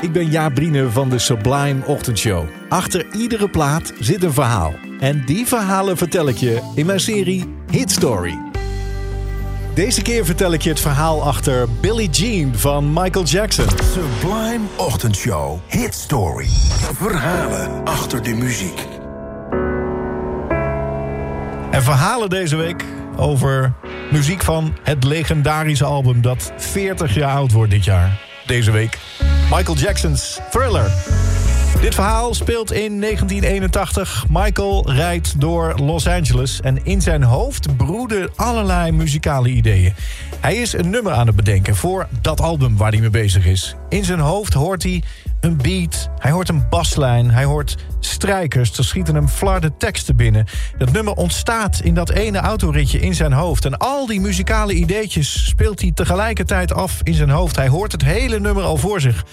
Ik ben Jaap Brine van de Sublime Ochtendshow. Achter iedere plaat zit een verhaal. En die verhalen vertel ik je in mijn serie Hit Story. Deze keer vertel ik je het verhaal achter Billie Jean van Michael Jackson. Sublime Ochtendshow. Hit Story. Verhalen achter de muziek. En verhalen deze week over muziek van het legendarische album dat 40 jaar oud wordt dit jaar. Deze week Michael Jackson's Thriller. Dit verhaal speelt in 1981. Michael rijdt door Los Angeles en in zijn hoofd broeden allerlei muzikale ideeën. Hij is een nummer aan het bedenken voor dat album waar hij mee bezig is. In zijn hoofd hoort hij een beat, hij hoort een baslijn, hij hoort strijkers. Er schieten hem flarde teksten binnen. Dat nummer ontstaat in dat ene autoritje in zijn hoofd. En al die muzikale ideetjes speelt hij tegelijkertijd af in zijn hoofd. Hij hoort het hele nummer al voor zich.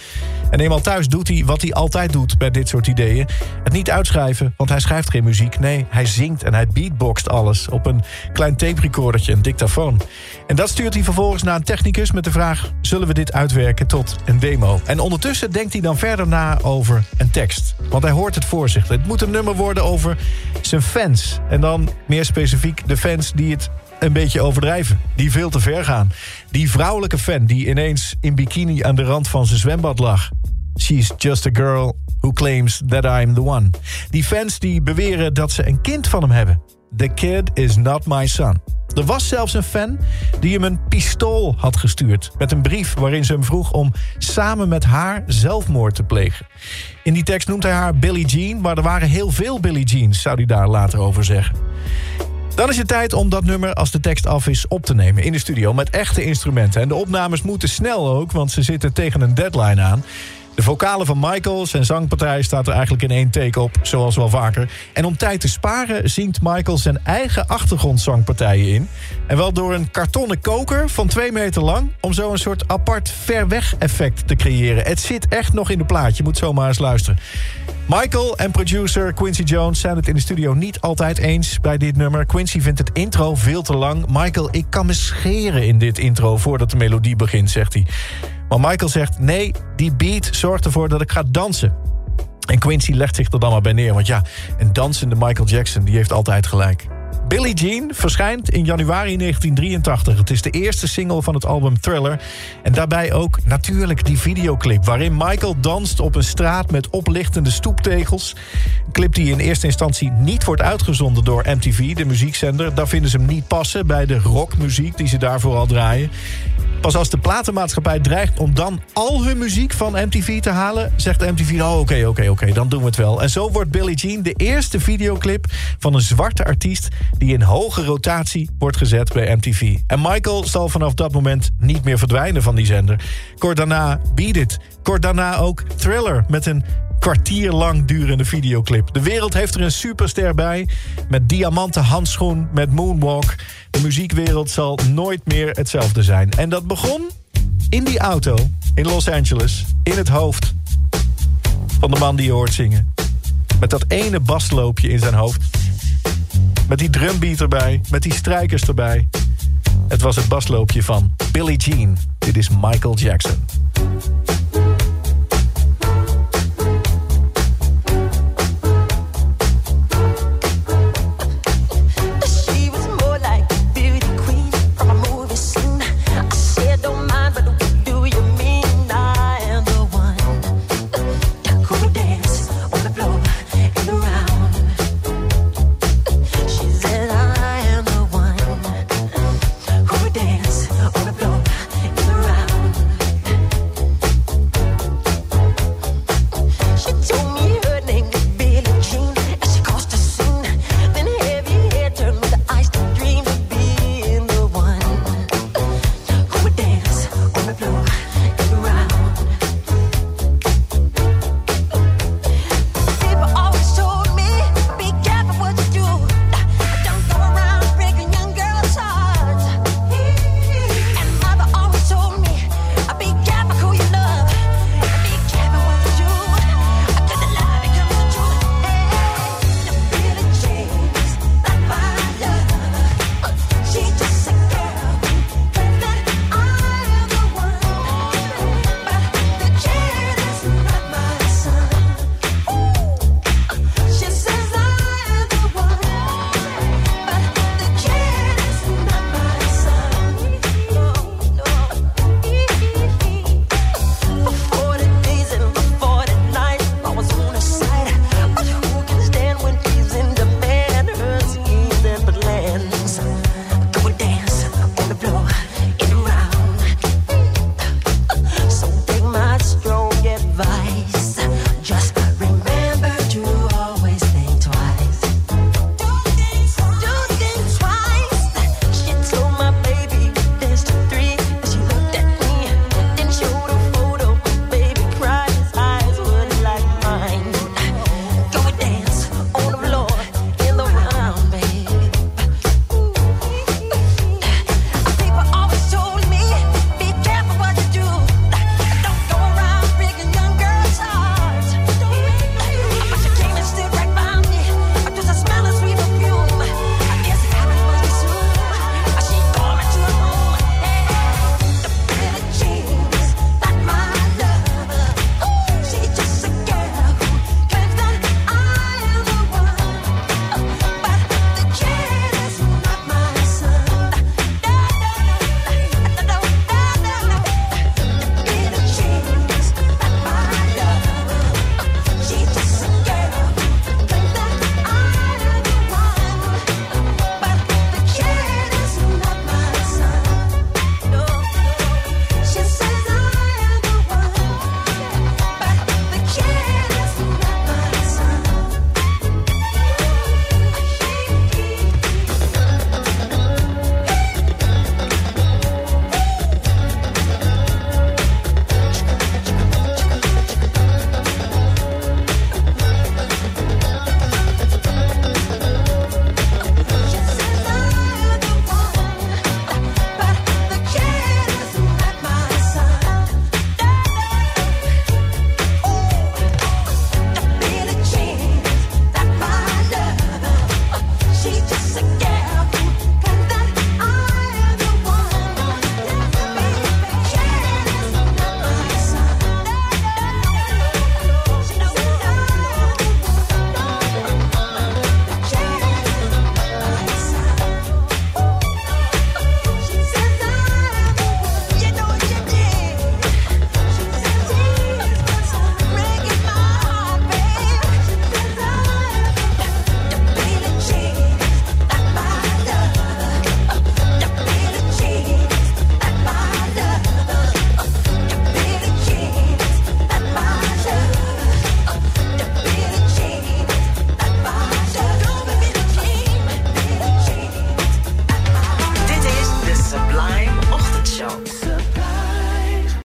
En eenmaal thuis doet hij wat hij altijd doet bij dit soort ideeën. Het niet uitschrijven, want hij schrijft geen muziek. Nee, hij zingt en hij beatboxt alles op een klein tape recordertje, een dictafoon. En dat stuurt hij vervolgens naar een technicus met de vraag... zullen we dit uitwerken tot een demo? En ondertussen denkt hij dan verder na over een tekst. Want hij hoort het voor Het moet een nummer worden over zijn fans. En dan meer specifiek de fans die het een beetje overdrijven. Die veel te ver gaan. Die vrouwelijke fan die ineens in bikini aan de rand van zijn zwembad lag. She's just a girl who claims that I'm the one. Die fans die beweren dat ze een kind van hem hebben. The kid is not my son. Er was zelfs een fan die hem een pistool had gestuurd... met een brief waarin ze hem vroeg om samen met haar zelfmoord te plegen. In die tekst noemt hij haar Billie Jean... maar er waren heel veel Billie Jeans, zou hij daar later over zeggen. Dan is het tijd om dat nummer, als de tekst af is, op te nemen in de studio met echte instrumenten. En de opnames moeten snel ook, want ze zitten tegen een deadline aan. De vocalen van Michael, zijn zangpartij, staat er eigenlijk in één take op, zoals wel vaker. En om tijd te sparen zingt Michael zijn eigen achtergrondzangpartijen in. En wel door een kartonnen koker van twee meter lang... om zo een soort apart ver weg effect te creëren. Het zit echt nog in de plaat, je moet zomaar eens luisteren. Michael en producer Quincy Jones zijn het in de studio niet altijd eens bij dit nummer. Quincy vindt het intro veel te lang. Michael, ik kan me scheren in dit intro voordat de melodie begint, zegt hij. Maar Michael zegt, nee, die beat zorgt ervoor dat ik ga dansen. En Quincy legt zich er dan maar bij neer. Want ja, een dansende Michael Jackson, die heeft altijd gelijk. Billie Jean verschijnt in januari 1983. Het is de eerste single van het album Thriller. En daarbij ook natuurlijk die videoclip... waarin Michael danst op een straat met oplichtende stoeptegels. Een clip die in eerste instantie niet wordt uitgezonden door MTV, de muziekzender. Daar vinden ze hem niet passen bij de rockmuziek die ze daarvoor al draaien. Pas als de platenmaatschappij dreigt om dan al hun muziek van MTV te halen... zegt MTV, oh oké, oké, oké, dan doen we het wel. En zo wordt Billie Jean de eerste videoclip van een zwarte artiest... die in hoge rotatie wordt gezet bij MTV. En Michael zal vanaf dat moment niet meer verdwijnen van die zender. Kort daarna Beat It. Kort daarna ook Thriller met een kwartier lang durende videoclip. De wereld heeft er een superster bij. Met diamanten handschoen, met moonwalk. De muziekwereld zal nooit meer hetzelfde zijn. En dat begon in die auto in Los Angeles. In het hoofd van de man die je hoort zingen. Met dat ene basloopje in zijn hoofd. Met die drumbeat erbij. Met die strijkers erbij. Het was het basloopje van Billie Jean. Dit is Michael Jackson.